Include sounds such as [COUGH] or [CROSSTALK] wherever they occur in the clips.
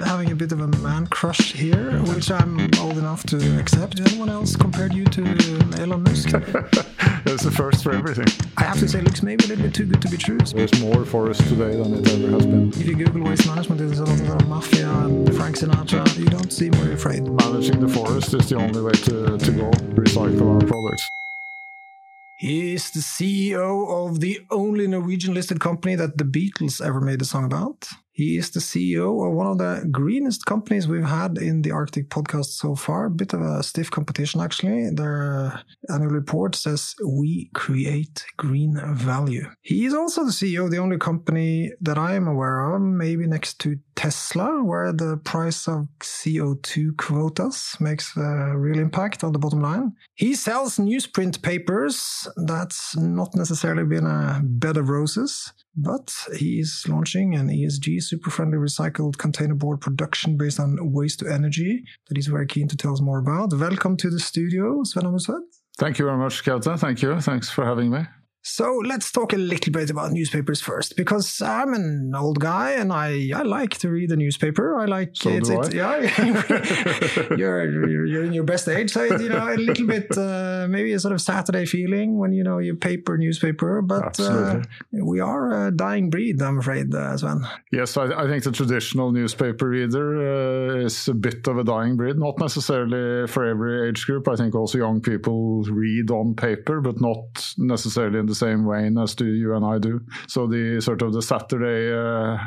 having a bit of a man crush here, which I'm old enough to accept. Anyone else compared you to Elon Musk? [LAUGHS] it's the first for everything. I have to say, it looks maybe a little bit too good to be true. There's more for us today than it ever has been. If you Google waste management, there's a lot of mafia and Frank Sinatra. You don't seem very afraid. Managing the forest is the only way to, to go. Recycle our products. He is the CEO of the only Norwegian listed company that the Beatles ever made a song about. He is the CEO of one of the greenest companies we've had in the Arctic podcast so far. Bit of a stiff competition, actually. Their annual report says we create green value. He is also the CEO of the only company that I am aware of, maybe next to Tesla, where the price of CO2 quotas makes a real impact on the bottom line. He sells newsprint papers. That's not necessarily been a bed of roses. But he is launching an ESG super friendly recycled containerboard production based on waste to energy that he's very keen to tell us more about. Welcome to the studio, Sven Ombudstvedt. Thank you very much, Kelta. Thank you. Thanks for having me. So let's talk a little bit about newspapers first, because I'm an old guy and I, I like to read the newspaper. I like so it's, do it's, I. yeah, you're, [LAUGHS] you're you're in your best age, so you know a little bit uh, maybe a sort of Saturday feeling when you know you paper newspaper, but uh, we are a dying breed, I'm afraid, uh, Sven. Yes, I, I think the traditional newspaper reader uh, is a bit of a dying breed. Not necessarily for every age group. I think also young people read on paper, but not necessarily in the same way as do you and I do. So the sort of the Saturday uh,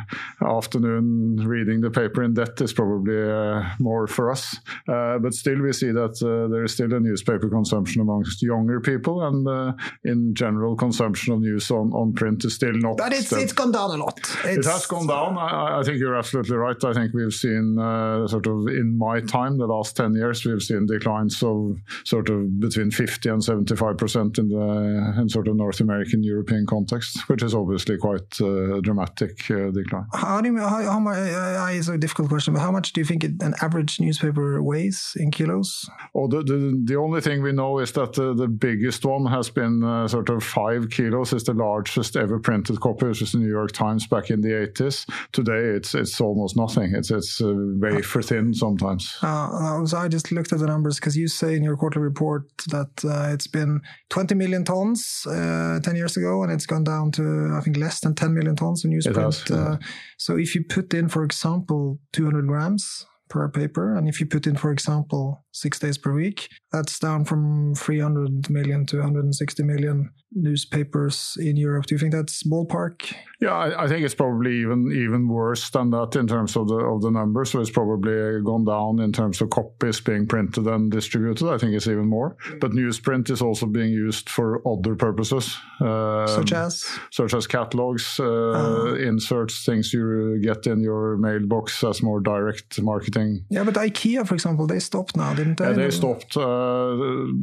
afternoon reading the paper in depth is probably uh, more for us. Uh, but still, we see that uh, there is still a newspaper consumption amongst younger people, and uh, in general, consumption of news on, on print is still not. But it's steady. it's gone down a lot. It has gone down. I, I think you're absolutely right. I think we've seen uh, sort of in my time, the last 10 years, we've seen declines of sort of between 50 and 75 percent in the in sort of North American European context, which is obviously quite uh, a dramatic uh, decline. How do you how, how much? Uh, it's a difficult question, but how much do you think it, an average newspaper weighs in kilos? Oh, the, the, the only thing we know is that uh, the biggest one has been uh, sort of five kilos, is the largest ever printed copy, which is the New York Times back in the 80s. Today, it's it's almost nothing. It's it's uh, wafer thin sometimes. Uh, so I just looked at the numbers because you say in your quarterly report that uh, it's been 20 million tons uh, 10 years ago, and it's gone down to I think less than 10 million tons in newsprint. has, yeah. uh, so if you put in, for example, 200 grams per paper, and if you put in, for example, six days per week, that's down from 300 million to 160 million newspapers in Europe. Do you think that's ballpark? Yeah, I, I think it's probably even even worse than that in terms of the of the numbers. So it's probably gone down in terms of copies being printed and distributed. I think it's even more. But newsprint is also being used for other purposes, um, Such as? such as catalogs, uh, inserts, things you get in your mailbox as more direct marketing. Yeah, but IKEA, for example, they stopped now, didn't they? Yeah, they stopped. Uh,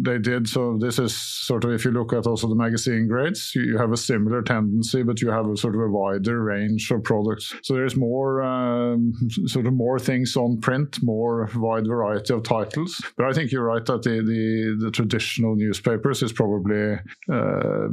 they did. So this is sort of if you look at also the magazine grades, you, you have a similar tendency, but you have a sort of a wider range of products. So there's more um, sort of more things on print, more wide variety of titles. But I think you're right that the the, the traditional newspapers is probably uh,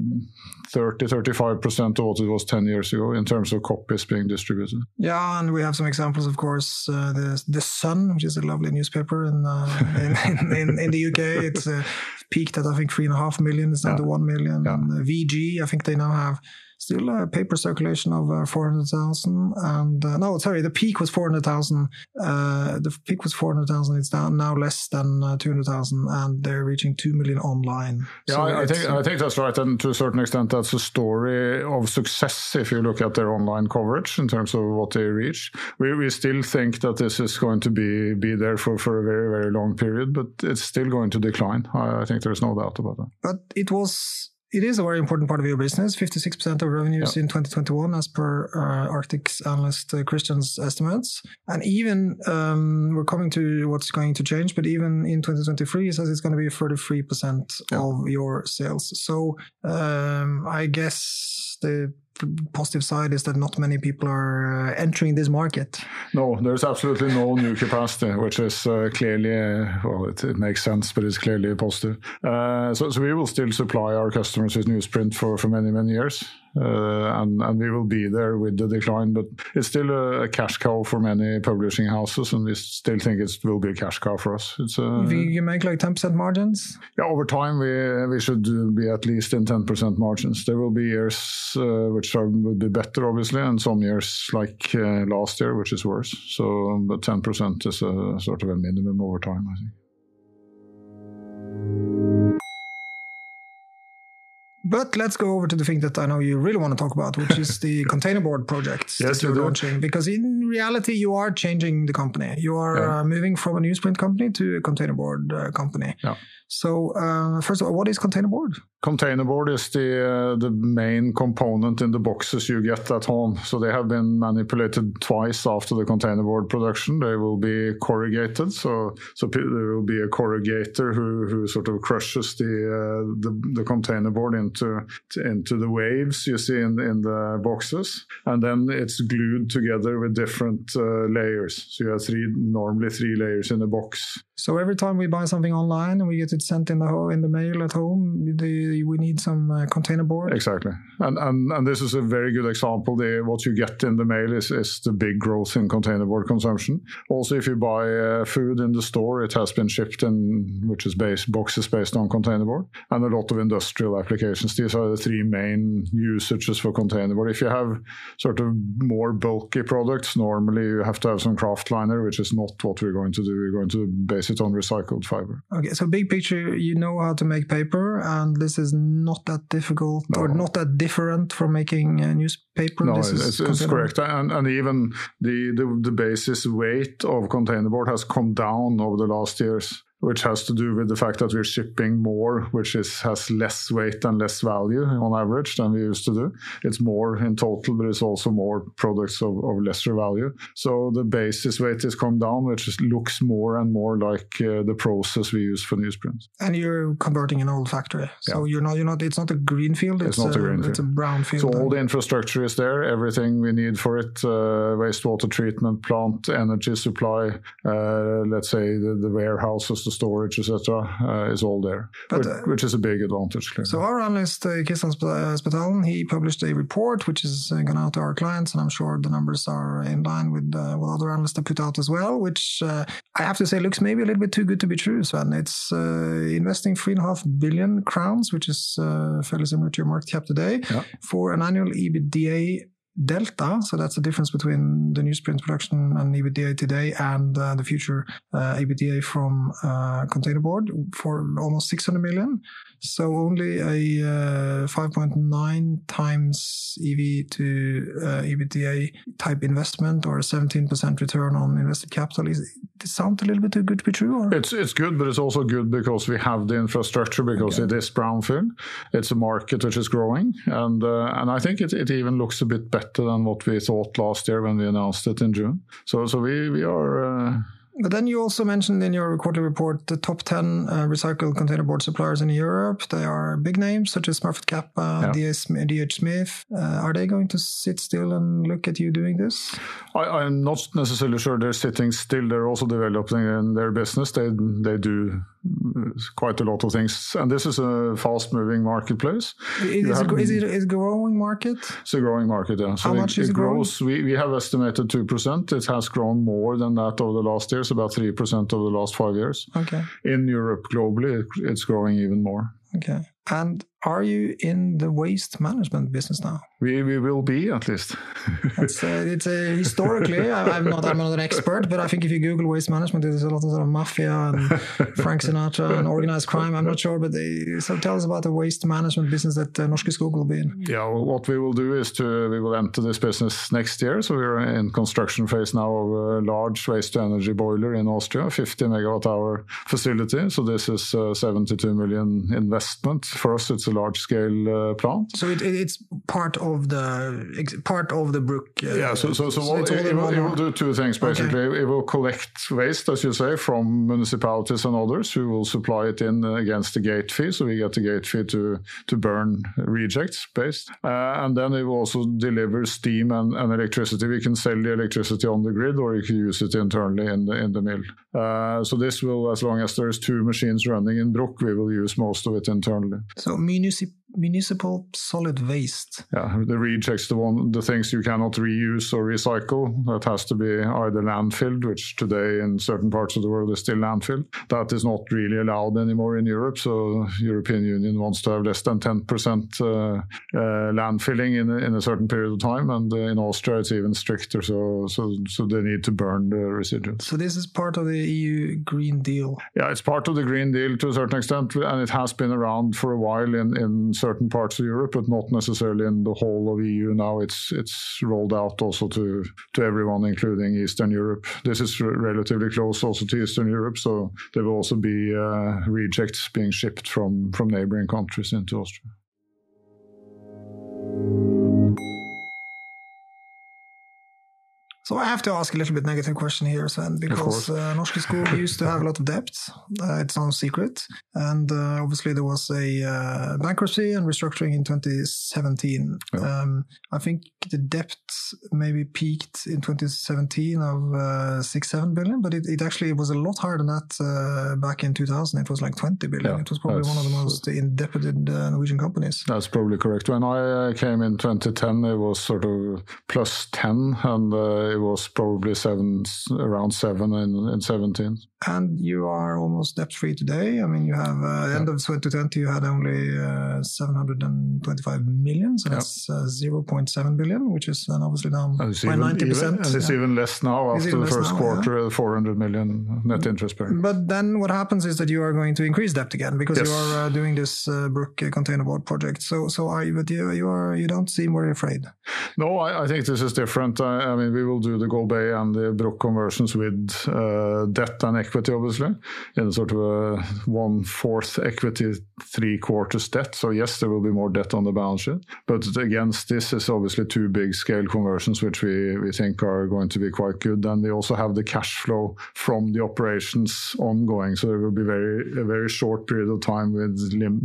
30, 35 percent of what it was 10 years ago in terms of copies being distributed. Yeah, and we have some examples, of course. Uh, the the Sun, which is a lovely newspaper in uh, in, in, in the UK, it's uh, peaked at I think three and a half million. It's down to one million. Yeah. And uh, VG, I think they now have still a paper circulation of uh, four hundred thousand. And uh, no, sorry, the peak was four hundred thousand. Uh, the peak was four hundred thousand. It's down now less than uh, two hundred thousand, and they're reaching two million online. Yeah, So I, I think I think that's right, and to a certain extent, that's a story of success. If you look at their online coverage in terms of what they reach, we, we still think that this is going to be be there for, for a very very long period, but it's still going to decline. I, I think there's no doubt about that. But it was it is a very important part of your business. Fifty six percent of revenues in twenty twenty one, as per uh, Arctic's analyst uh, Christian's estimates. And even um, we're coming to what's going to change. But even in twenty twenty three, he says it's going to be thirty three percent of your sales. So um, I guess the positive side is that not many people are uh, entering this market. No, there's absolutely no new capacity, which is uh, clearly, uh, well, it, it makes sense, but it's clearly a positive. Uh, so, so we will still supply our customers with newsprint for, for many, many years. Uh, and and we will be there with the decline. But it's still a, cash cow for many publishing houses, and we still think it will be a cash cow for us. It's a, uh, you make like ten percent margins. Yeah, over time we we should be at least in ten percent margins. There will be years uh, which are will be better, obviously, and some years like uh, last year, which is worse. So, but ten percent is a sort of a minimum over time, I think. But let's go over to the thing that I know you really want to talk about, which is the [LAUGHS] containerboard project yes, that you're launching. Because in reality, you are changing the company. You are yeah. uh, moving from a newsprint company to a containerboard uh, company. Yeah. So, uh, first of all, what is containerboard? Containerboard is the uh, the main component in the boxes you get at home. So they have been manipulated twice after the containerboard production. They will be corrugated. So so there will be a corrugator who, who sort of crushes the uh, the, the containerboard into into the waves you see in in the boxes, and then it's glued together with different uh, layers. So you have three normally three layers in a box. So every time we buy something online and we get it sent in the in the mail at home, the, we need some uh, containerboard. Exactly, and, and and this is a very good example. The, what you get in the mail is, is the big growth in container board consumption. Also, if you buy uh, food in the store, it has been shipped in which is based boxes based on container board, and a lot of industrial applications. These are the three main usages for containerboard. If you have sort of more bulky products, normally you have to have some kraftliner, which is not what we're going to do. We're going to base it on recycled fiber. Okay, so big picture, you know how to make paper, and this is not that difficult no. or not that different from making a newspaper. No, it's, it's correct, and and even the, the the basis weight of containerboard has come down over the last years which has to do with the fact that we're shipping more, which is has less weight and less value on average than we used to do. It's more in total, but it's also more products of, of lesser value. So the basis weight has come down, which looks more and more like uh, the process we use for newsprint. And you're converting an old factory, so yeah. you're not you're not it's not a greenfield. It's, it's not a, a greenfield. It's a brownfield. So all the infrastructure is there, everything we need for it: uh, wastewater treatment plant, energy supply, uh, let's say the, the warehouses the storage, etc., uh, is all there, but, which, uh, which, is a big advantage. Clearly. So our analyst, uh, Kristian Spetalen, he published a report which is uh, gone out to our clients, and I'm sure the numbers are in line with uh, what other analysts have put out as well, which uh, I have to say looks maybe a little bit too good to be true, Sven. It's uh, investing three and a half billion crowns, which is fairly similar to your market cap today, yeah. for an annual EBITDA delta. So that's the difference between the newsprint production and EBITDA today and uh, the future uh, EBITDA from uh, containerboard for almost 600 million. So only a uh, 5.9 times EV to uh, EBITDA type investment or a 17% return on invested capital. Is it sound a little bit too good to be true? Or? It's it's good, but it's also good because we have the infrastructure because okay. it is brownfield. It's a market which is growing, and uh, and I think it, it even looks a bit better than what we thought last year when we announced it in June. So so we we are uh, but then you also mentioned in your quarterly report the top 10 uh, recycled containerboard suppliers in Europe. They are big names such as Smurfit Kappa, yeah. DS Smith. Uh, are they going to sit still and look at you doing this? I, am not necessarily sure they're sitting still. They're also developing in their business. They, they do quite a lot of things. And this is a fast moving marketplace. Is, have, is it a growing market? It's a growing market, yeah. So How much it, is it grows? We, we have estimated 2%. It has grown more than that over the last years, about 3% over the last five years. Okay. In Europe, globally, it's growing even more. Okay. And are you in the waste management business now? We, we will be at least. [LAUGHS] it's uh, it's uh, historically. I, am not I'm not an expert, but I think if you Google waste management, there's a lot of sort of mafia and Frank Sinatra and organized crime. I'm not sure, but they, so tell us about the waste management business that uh, Norske Skog will be in. Yeah, well, what we will do is to we will enter this business next year. So we're in construction phase now of a large waste to energy boiler in Austria, 50 megawatt hour facility. So this is a 72 million investment for us. It's a large scale uh, plant. So it, it's part of the part of the Bruck. Uh, yeah. So so, so, so it, it, will, it, will, do two things basically. Okay. It will collect waste, as you say, from municipalities and others who will supply it in against the gate fee. So we get the gate fee to to burn rejects based, uh, and then it will also deliver steam and, and, electricity. We can sell the electricity on the grid, or you can use it internally in the in the mill. Uh, so this will, as long as there's two machines running in Bruck, we will use most of it internally. So municipalities municipal solid waste. Yeah, the rejects, the one, the things you cannot reuse or recycle, that has to be either landfilled, which today in certain parts of the world is still landfilled. That is not really allowed anymore in Europe. So European Union wants to have less than 10% uh, uh, landfilling in, in a certain period of time, and uh, in Austria it's even stricter. So so so they need to burn the residuals. So this is part of the EU Green Deal. Yeah, it's part of the Green Deal to a certain extent, and it has been around for a while in, in certain parts of Europe, but not necessarily in the whole of EU. Now it's it's rolled out also to to everyone, including Eastern Europe. This is relatively close also to Eastern Europe, so there will also be uh, rejects being shipped from from neighboring countries into Austria. So I have to ask a little bit negative question here, Sven, because uh, Norske Skog [LAUGHS] used to have a lot of debt. Uh, it's no secret, and uh, obviously there was a uh, bankruptcy and restructuring in 2017. Yeah. Um, I think the debt maybe peaked in 2017 of uh, six seven billion, but it, it, actually was a lot higher than that uh, back in 2000. It was like 20 billion. Yeah, it was probably one of the most indebted Norwegian companies. That's probably correct. When I came in 2010, it was sort of plus 10 and it was probably seven, around seven in, in 17. And you are almost debt free today. I mean, you have uh, yeah. end of 2020, you had only uh, 725 million, so that's uh, 0.7 billion, which is then obviously down by 90%. Even, and it's yeah. even less now after the first now, quarter, yeah. 400 million net interest bearing. But then what happens is that you are going to increase debt again because yes. you are uh, doing this uh, Bruck containerboard project. So, so are you? But you, you are. You don't seem very afraid. No, I, I think this is different. I, I mean, we will do the Golbey and the Bruck conversions with uh, debt and equity, obviously, in sort of a one fourth equity, three quarters debt. So yes, there will be more debt on the balance sheet, but against this is obviously two big scale conversions, which we we think are going to be quite good. And we also have the cash flow from the operations ongoing, so there will be very a very short period of time with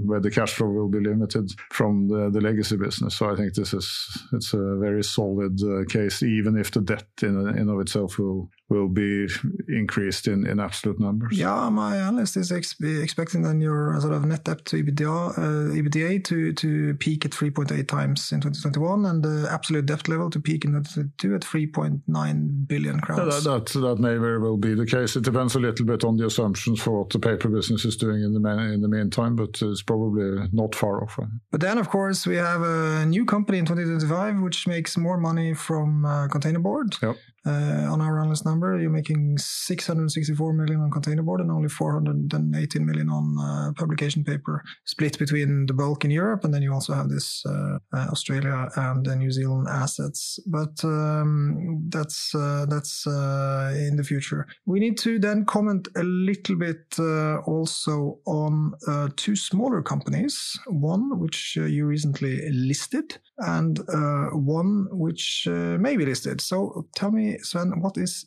where the cash flow will be limited from the, the legacy business. So I think this is it's a very solid uh, case, even if the debt in in of itself will will be increased in, in absolute numbers. Yeah, my analyst is ex expecting then your sort of net debt to EBITDA, uh, EBITDA to, to peak at 3.8 times in 2021 and the absolute debt level to peak in 2022 at 3.9 billion crowns. Yeah, that, that, that, may very well be the case. It depends a little bit on the assumptions for what the paper business is doing in the, in the meantime, but it's probably not far off. But then, of course, we have a new company in 2025 which makes more money from uh, containerboard. Yep. Uh, on our analyst number, you're making 664 million on containerboard and only 418 million on uh, publication paper, split between the bulk in Europe, and then you also have this uh, uh Australia and the New Zealand assets. But um, that's uh, that's uh, in the future. We need to then comment a little bit also on two smaller companies. One which you recently listed, and one which may be listed. So tell me Sven, what is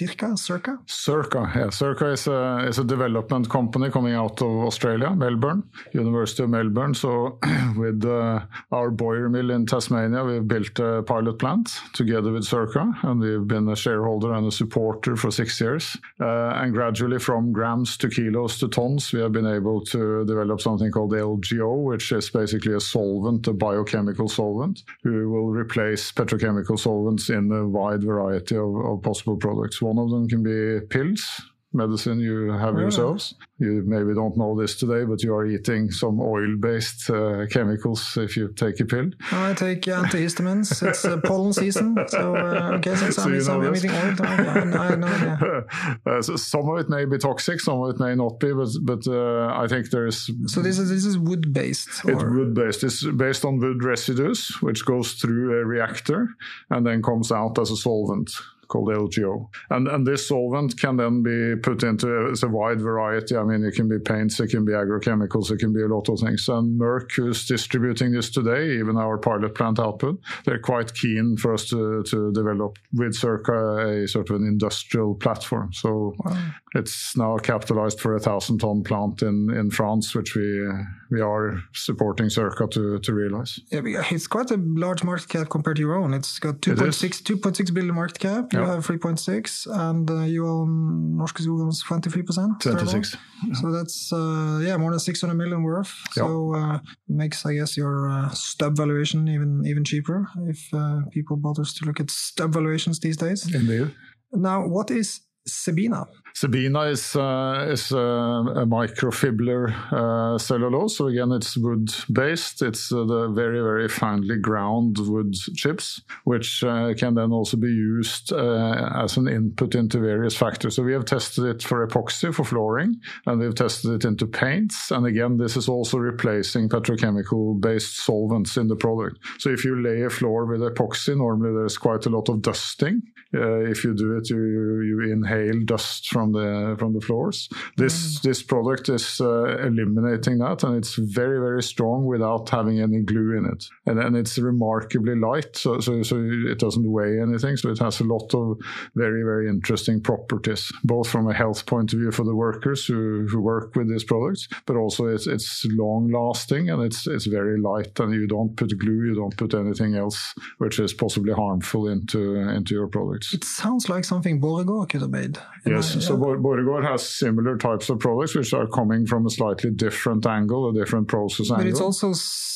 Circa? Circa? Circa, yeah. Circa is a, is a development company coming out of Australia, Melbourne, University of Melbourne. So [CLEARS THROAT] with uh, our Boyer mill in Tasmania, we've built a pilot plant together with Circa, and we've been a shareholder and a supporter for six years. Uh, and gradually from grams to kilos to tons, we have been able to develop something called LGO, which is basically a solvent, a biochemical solvent, who will replace petrochemical solvents in a wide variety of, of possible products. One of them can be pills, medicine you have yeah. yourselves. You maybe don't know this today, but you are eating some oil-based uh, chemicals if you take a pill. I take antihistamines. it's uh, pollen season, so uh, okay, since so [LAUGHS] I'm, you know I'm eating oil, I, I know. Yeah. [LAUGHS] Uh, so some of it may be toxic, some of it may not be, but but uh, I think there is. So this is this is wood-based. It's wood-based. It's based on wood residues, which goes through a reactor and then comes out as a solvent called LGO. And, and this solvent can then be put into a, wide variety. I mean, it can be paints, it can be agrochemicals, it can be a lot of things. And Merck, who's distributing this today, even our pilot plant output, they're quite keen for us to, to develop with Circa a sort of an industrial platform. So wow. it's now capitalized for a thousand ton plant in, in France, which we we are supporting Circa to, to realize. Yeah, it's quite a large market cap compared to your own. It's got 2.6 2.6 billion market cap. you Yeah. have 3.6, and uh, you own Norske Skog owns 23%. fair enough. 26. So that's uh, yeah, more than 600 million worth. Yeah. So uh, makes I guess your uh, stub valuation even even cheaper if uh, people bothers to look at stub valuations these days. Indeed. Now, what is Cebina? Cebina is uh, is uh, a microfibrillated uh, cellulose. So again, it's wood based. It's uh, the very very finely ground wood chips, which uh, can then also be used uh, as an input into various factors. So we have tested it for epoxy for flooring, and we've tested it into paints. And again, this is also replacing petrochemical based solvents in the product. So if you lay a floor with epoxy, normally there's quite a lot of dusting. If you do it, you you inhale dust from the from the floors. This this product is uh, eliminating that, and it's very very strong without having any glue in it, and and it's remarkably light, so so, so it doesn't weigh anything. So it has a lot of very very interesting properties, both from a health point of view for the workers who, who work with this product, but also it's it's long lasting and it's it's very light, and you don't put glue, you don't put anything else which is possibly harmful into into your products. It sounds like something Borregaard could have made. Yes, so yeah. Borregaard has similar types of products which are coming from a slightly different angle, a different process but angle. it's also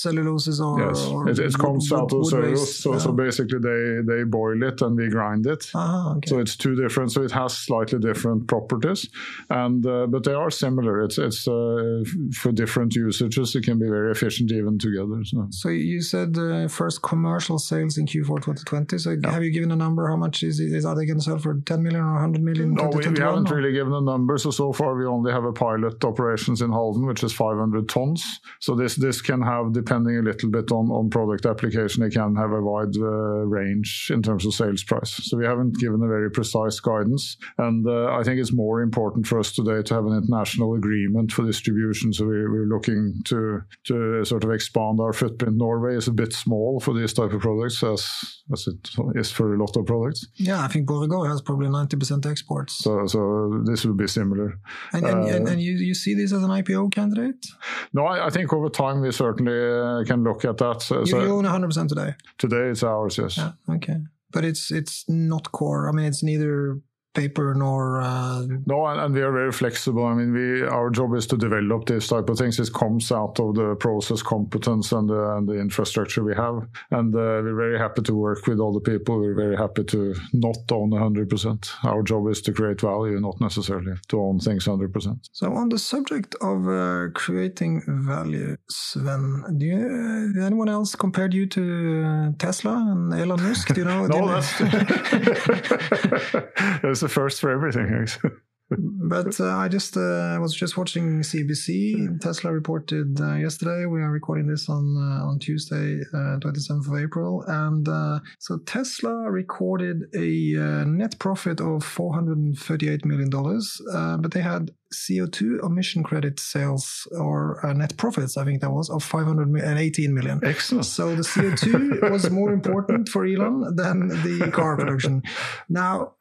celluloses or, Yes, or it, it comes wood- out of cellulose. So, so basically, they, they boil it and we grind it. Ah, okay. So it's two different. So it has slightly different properties, and uh, but they are similar. It's it's uh, for different usages. It can be very efficient even together. So. So you said uh, first commercial sales in Q4 2020. So have you given a number? How much is it? Is are they going to sell for 10 million or 100 million? No, we, we 2021, haven't really given a number. So so far we only have a pilot operations in Halden, which is 500 tons. So this this can have, depending a little bit on on product application, it can have a wide uh, range in terms of sales price. So we haven't given a very precise guidance, and uh, I think it's more important for us today to have an international agreement for distribution. So we, we're looking to to sort of expand our footprint. Norway is a bit small for these type of products, as as it is for a lot of products. Yeah, I think Borregaard has probably 90% exports. So so this will be similar. and and, and, uh, and you, you see this as an IPO candidate? No, I, I think over time we certainly uh, can look at that. So, You, so you own 100% today. today it's ours, yes. Yeah, okay. But it's it's not core. I mean, it's neither paper nor. Uh, No, and, and we are very flexible. I mean, we our job is to develop this type of things. It comes out of the process competence and the, and the infrastructure we have, and uh, we're very happy to work with all the people. We're very happy to not own 100%. Our job is to create value, not necessarily to own things 100%. so, on the subject of uh, creating value, Sven, do you, uh, anyone else compared you to uh, Tesla and Elon Musk? Do you know? [LAUGHS] No, that's, [LAUGHS] [LAUGHS] the first for everything. [LAUGHS] But uh, I just uh, was just watching CBC. Tesla reported uh, yesterday. We are recording this on uh, on Tuesday, uh, 27th of April, and uh, so Tesla recorded a net profit of 438 million dollars, but they had CO2 emission credit sales or uh, net profits, I think that was, of 518 million. Excellent. So the CO2 [LAUGHS] was more important for Elon than the car production. Now,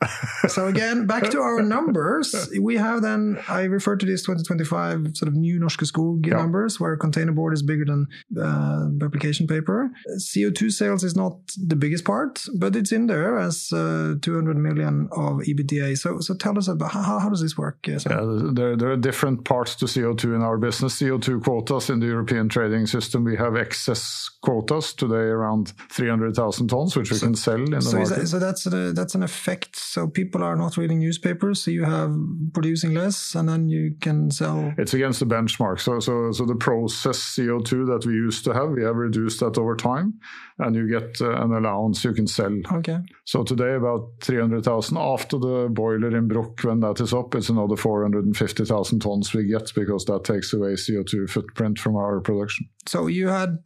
so again, back to our numbers. We have then, I refer to this 2025 sort of new Norske Skog Yeah. numbers where containerboard is bigger than uh, publication paper. CO2 sales is not the biggest part, but it's in there as uh, 200 million of EBITDA. So, so tell us about how, how does this work? uh, Sven? Yeah, there, there are different parts to CO2 in our business. CO2 quotas in the European trading system, we have excess quotas today around 300,000 tons, which we can sell in the So, market. that, so that's a, that's an effect. So people are not reading newspapers. So you have producing less, and then you can sell. it's against the benchmark. So, so, so the process CO2 that we used to have, we have reduced that over time, and you get uh, an allowance you can sell. Okay. So today, about 300,000. After the boiler in Bruck, when that is up, it's another 450,000 tons we get because that takes away CO2 footprint from our production. So you had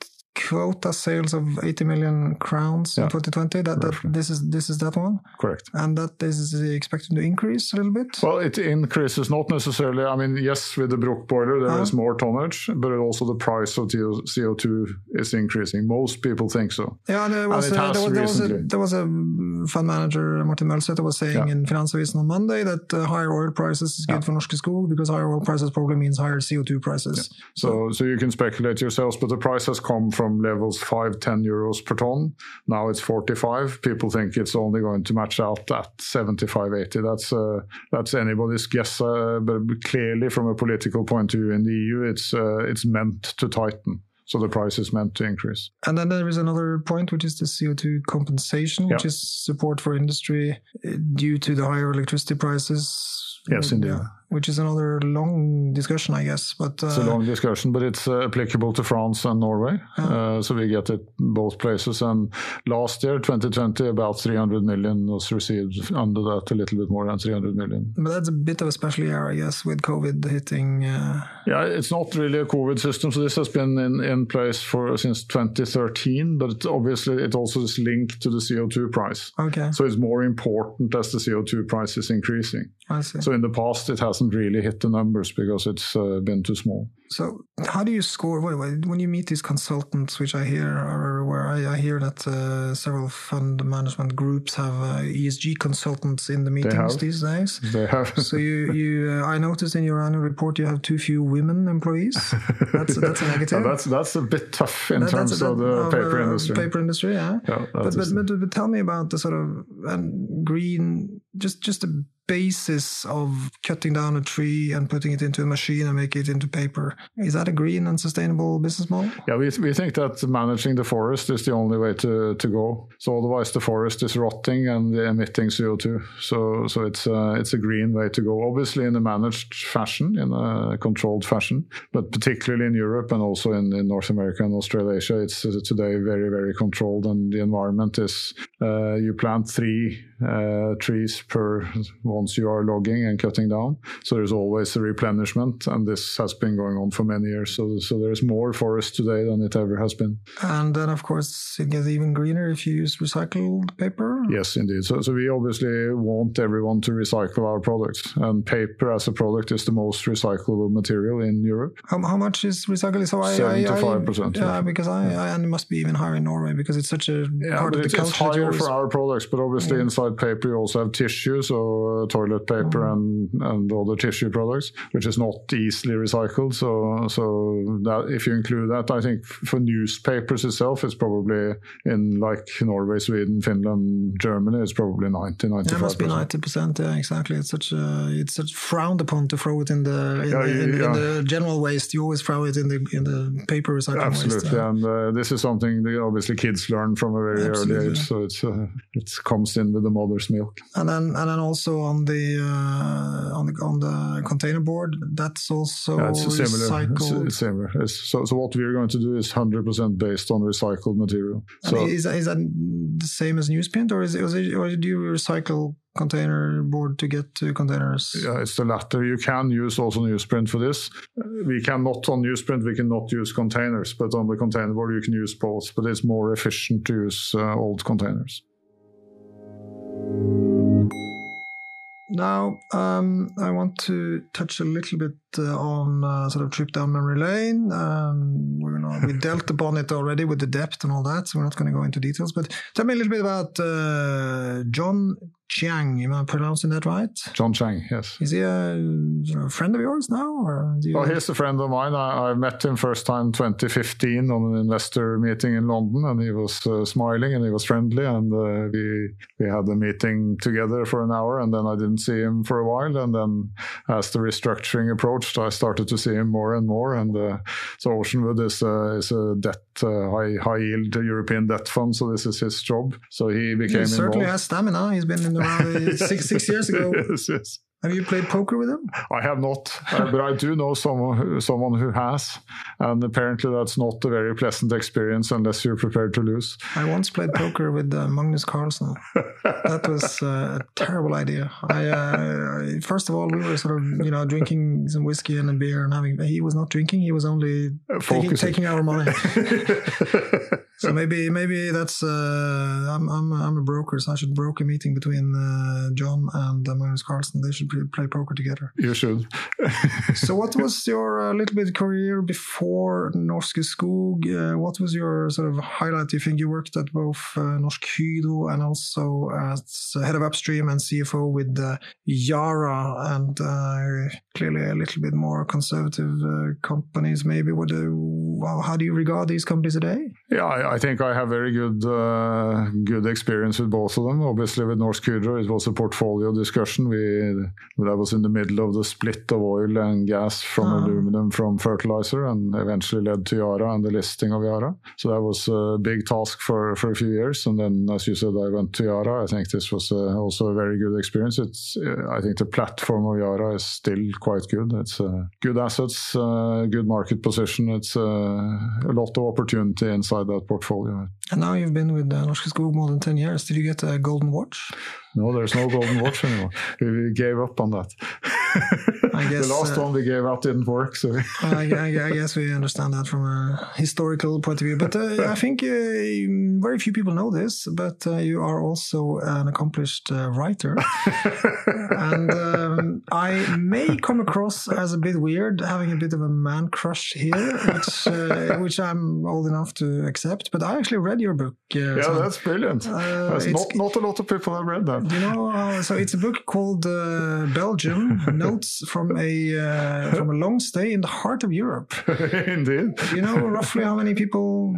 quota sales of 80 million crowns in 2020. That, that Roughly. this is this is that one, Correct. and that is expected to increase a little bit. Well, it increases not necessarily. I mean, yes, with the Bruck boiler, there is Uh-huh. more tonnage, but also the price of CO2 is increasing. Most people think so. Yeah, there was, it uh, has there, was, there, was a, there was a fund manager, Martin Mølseth, was saying Yeah. in Finansavisen on Monday that uh, higher oil prices is good Yeah. for Norske Skog because higher oil prices probably means higher CO2 prices. So, so you can speculate yourselves, but the price has come from from levels 5, 10 euros per ton. Now it's 45. People think it's only going to match out at 75, 80. That's uh, that's anybody's guess. Uh, but clearly, from a political point of view in the EU, it's uh, it's meant to tighten. So the price is meant to increase. And then there is another point, which is the CO2 compensation, which Yeah. is support for industry uh, due to the higher electricity prices. Yes, indeed. Yeah, which is another long discussion, I guess. But uh, It's a long discussion, but it's uh, applicable to France and Norway. Uh, so we get it both places. And last year, 2020, about 300 million was received. Under that, a little bit more than 300 million. but that's a bit of a special year, I guess, with COVID hitting. Uh, Yeah, it's not really a COVID system. So this has been in, in place for since 2013, but obviously it also is linked to the CO2 price. okay, So it's more important as the CO2 price is increasing. So in the past, it hasn't really hit the numbers because it's uh, been too small. So, how do you score wait, wait, when you meet these consultants, which I hear are where I, I hear that uh, several fund management groups have uh, ESG consultants in the meetings these days. They have. [LAUGHS] So you, you uh, I noticed in your annual report you have too few women employees. That's [LAUGHS] that's a negative. Yeah, that's that's a bit tough in That- terms of the of, paper industry. Paper industry, yeah. Yeah, but, but, but but tell me about the sort of green, just just the basis of cutting down a tree and putting it into a machine and make it into paper. Is that a green and sustainable business model? Yeah, we, we think that managing the forest is the only way to, to go. So otherwise, the forest is rotting and emitting CO2. So so it's uh, it's a green way to go. Obviously, in a managed fashion, in a controlled fashion, but particularly in Europe and also in, in North America and Australasia, it's today very very controlled. And the environment is uh, you plant three uh, trees per once you are logging and cutting down. So there's always a replenishment, and this has been going on for many years. So so there's more forest today than it ever has been. And then, of course, it gets even greener if you use recycled paper. Yes, indeed. So, so we obviously want everyone to recycle our products, and paper as a product is the most recyclable material in Europe. How, how much is recycled? So I 75%, Yeah, yeah. because I, I and it must be even higher in Norway because it's such a Yeah, part of the it's culture. you higher for our products, but obviously inside paper you also have tissue, so uh, toilet paper Mm. and, and other tissue products, which is not easily recycled. So so that if you include that, I think for newspapers itself, it's probably in like Norway, Sweden, Finland, Germany, it's probably 90, 95 Yeah, it must be ninety percent. Yeah, exactly. It's such a it's such frowned upon to throw it in the in, Yeah, the, in, yeah. in the general waste. You always throw it in the in the paper recycling Absolutely, waste. yeah. and uh, this is something that obviously kids learn from a very Absolutely. early age. So it's uh, it comes in with the mother's milk. And then and then also on the uh, on the on the container board, that's also Yeah, it's similar. It's, recycled. similar. It's, so, so what we're going to do is 100% based on recycled material. And So is that, is that the same as newsprint, or is it or do you recycle container board to get to containers? yeah, it's the latter. You can use also newsprint for this. We cannot on newsprint. We cannot use containers, but on the container board you can use both. But it's more efficient to use uh, old containers. Now, um, I want to touch a little bit uh, on uh, sort of trip down memory lane. Um, we're not, we dealt upon it already with the depth and all that, so we're not going to go into details. But tell me a little bit about uh, John Chiang. Am I pronouncing that right? John Chang, yes. Is he a, of friend of yours now, or you? Oh, he's a friend of mine. I, I met him first time 2015 on an investor meeting in London, and he was uh, smiling and he was friendly, and uh, we we had a meeting together for an hour, and then I didn't see him for a while, and then as the restructuring approached, I started to see him more and more, and uh, so Oceanwood is uh, is a debt uh, high high yield European debt fund, so this is his job. So he became he certainly involved. has stamina. He's been in six six years ago. [LAUGHS] yes, yes. Have you played poker with him? I have not, uh, but I do know someone who, someone who has, and apparently that's not a very pleasant experience unless you're prepared to lose. I once played poker with uh, Magnus Carlsen. That was uh, a terrible idea. I, uh, first of all, we were sort of you know drinking some whiskey and a beer and having. He was not drinking. He was only taking, taking our money. [LAUGHS] So maybe maybe that's uh, I'm I'm I'm a broker, so I should broker a meeting between uh, John and uh, Magnus Carlsen. They should play, play poker together. you should. [LAUGHS] So what was [LAUGHS] your uh, little bit career before Norske Skog? Uh, what was your sort of highlight? Do you think you worked at both uh, Norsk Hydro and also as head of upstream and CFO with uh, Yara and uh, clearly a little bit more conservative uh, companies? Maybe what well, how do you regard these companies today? Yeah, I, I think I have very good uh, good experience with both of them. Obviously, with Norsk Hydro, it was a portfolio discussion. We that was in the middle of the split of oil and gas from uh-huh. aluminum from fertilizer, and eventually led to Yara and the listing of Yara. So that was a big task for for a few years. And then, as you said, I went to Yara. I think this was uh, also a very good experience. It's I think the platform of Yara is still quite good. It's uh, good assets, uh, good market position. It's uh, a lot of opportunity inside that portfolio. And now you've been with uh, Norske Skog more than 10 years. Did you get a golden watch? No, there's no golden watch anymore. [LAUGHS] we gave up on that. [LAUGHS] Guess, the last uh, one we gave out didn't work. So I, I, I, guess we understand that from a historical point of view. But uh, [LAUGHS] I think uh, very few people know this, but uh, you are also an accomplished uh, writer. [LAUGHS] and um, I may come across as a bit weird, having a bit of a man crush here, which, uh, [LAUGHS] which I'm old enough to accept. But I actually read your book. yeah, so, that's brilliant. That's not, not a lot of people have read that. You know, so it's a book called Belgium Notes from a uh, from a long stay in the heart of Europe. [LAUGHS] Indeed. Do you know roughly how many people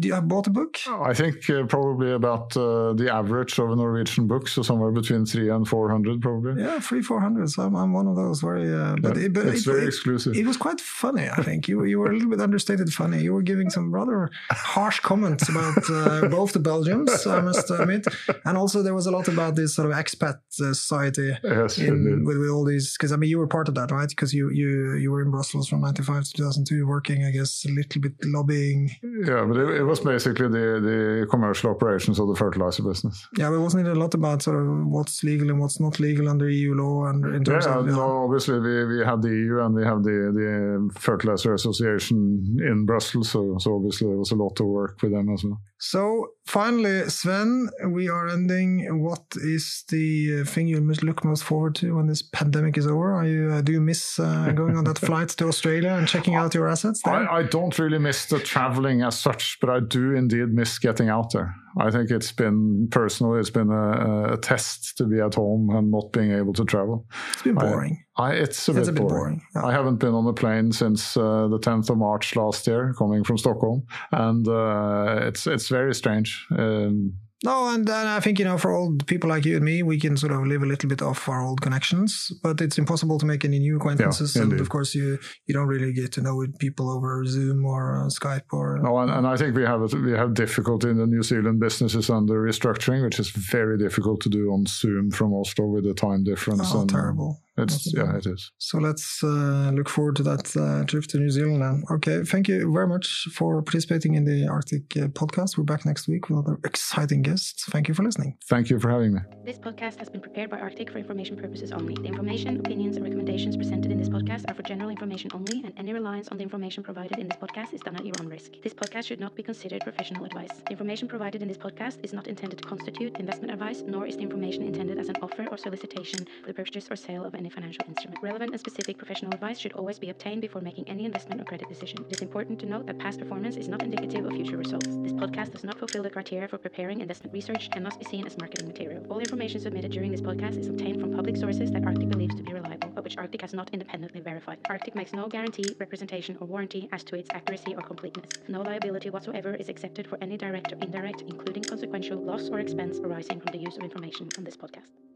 you have bought a book? Oh, I think uh, probably about uh, the average of a Norwegian book, so somewhere between three and four hundred, probably. Yeah, three four hundred. So I'm, I'm, one of those very. Uh, but, yeah, it, but it's it, very it, exclusive. It was quite funny. I think you you were a little bit understated funny. You were giving some rather harsh comments about uh, both the Belgians, I must admit, and also there was a lot about this sort of expat uh, society yes, in, with, with all these. Because I mean, you were part of that, right? Because you you you were in Brussels from '95 to 2002, working, I guess, a little bit lobbying. Yeah, but it, it was basically the the commercial operations of the fertilizer business. Yeah, but wasn't it a lot about sort of what's legal and what's not legal under EU law and in terms yeah, of yeah. no, obviously we, we have the EU and we have the the fertilizer association in Brussels, so so obviously there was a lot of work with them as well. So finally, Sven, we are ending. What is the thing you must look most forward to when this pandemic is over? Are you uh, do you miss uh, [LAUGHS] going on that flight to Australia and checking out your assets? I, I, don't really miss the traveling as such, but I do indeed miss getting out there. I think it's been personally, it's been a, a test to be at home and not being able to travel. It's been boring. I, I it's a, it's bit, a bit boring. boring. I haven't been on a plane since uh, the 10th of March last year, coming from Stockholm, and uh, it's it's very strange. Um, no, and, and I think, you know, for old people like you and me, we can sort of live a little bit off our old connections, but it's impossible to make any new acquaintances. Yeah, and of course, you you don't really get to know people over Zoom or uh, Skype or. No, and, and, I think we have a, we have difficulty in the New Zealand businesses under restructuring, which is very difficult to do on Zoom from Oslo with the time difference. Oh, and, terrible. It's yeah, it is. So let's uh, look forward to that uh, trip to New Zealand. Then. Okay, thank you very much for participating in the Arctic uh, podcast. We're back next week with other exciting guests. Thank you for listening. Thank you for having me. This podcast has been prepared by Arctic for information purposes only. The information, opinions, and recommendations presented in this podcast are for general information only, and any reliance on the information provided in this podcast is done at your own risk. This podcast should not be considered professional advice. The information provided in this podcast is not intended to constitute investment advice, nor is the information intended as an offer or solicitation for the purchase or sale of any financial instrument. Relevant and specific professional advice should always be obtained before making any investment or credit decision. It is important to note that past performance is not indicative of future results. This podcast does not fulfill the criteria for preparing investment research and must be seen as marketing material. All information submitted during this podcast is obtained from public sources that Arctic believes to be reliable, but which Arctic has not independently verified. Arctic makes no guarantee, representation, or warranty as to its accuracy or completeness. No liability whatsoever is accepted for any direct or indirect, including consequential loss or expense arising from the use of information on this podcast.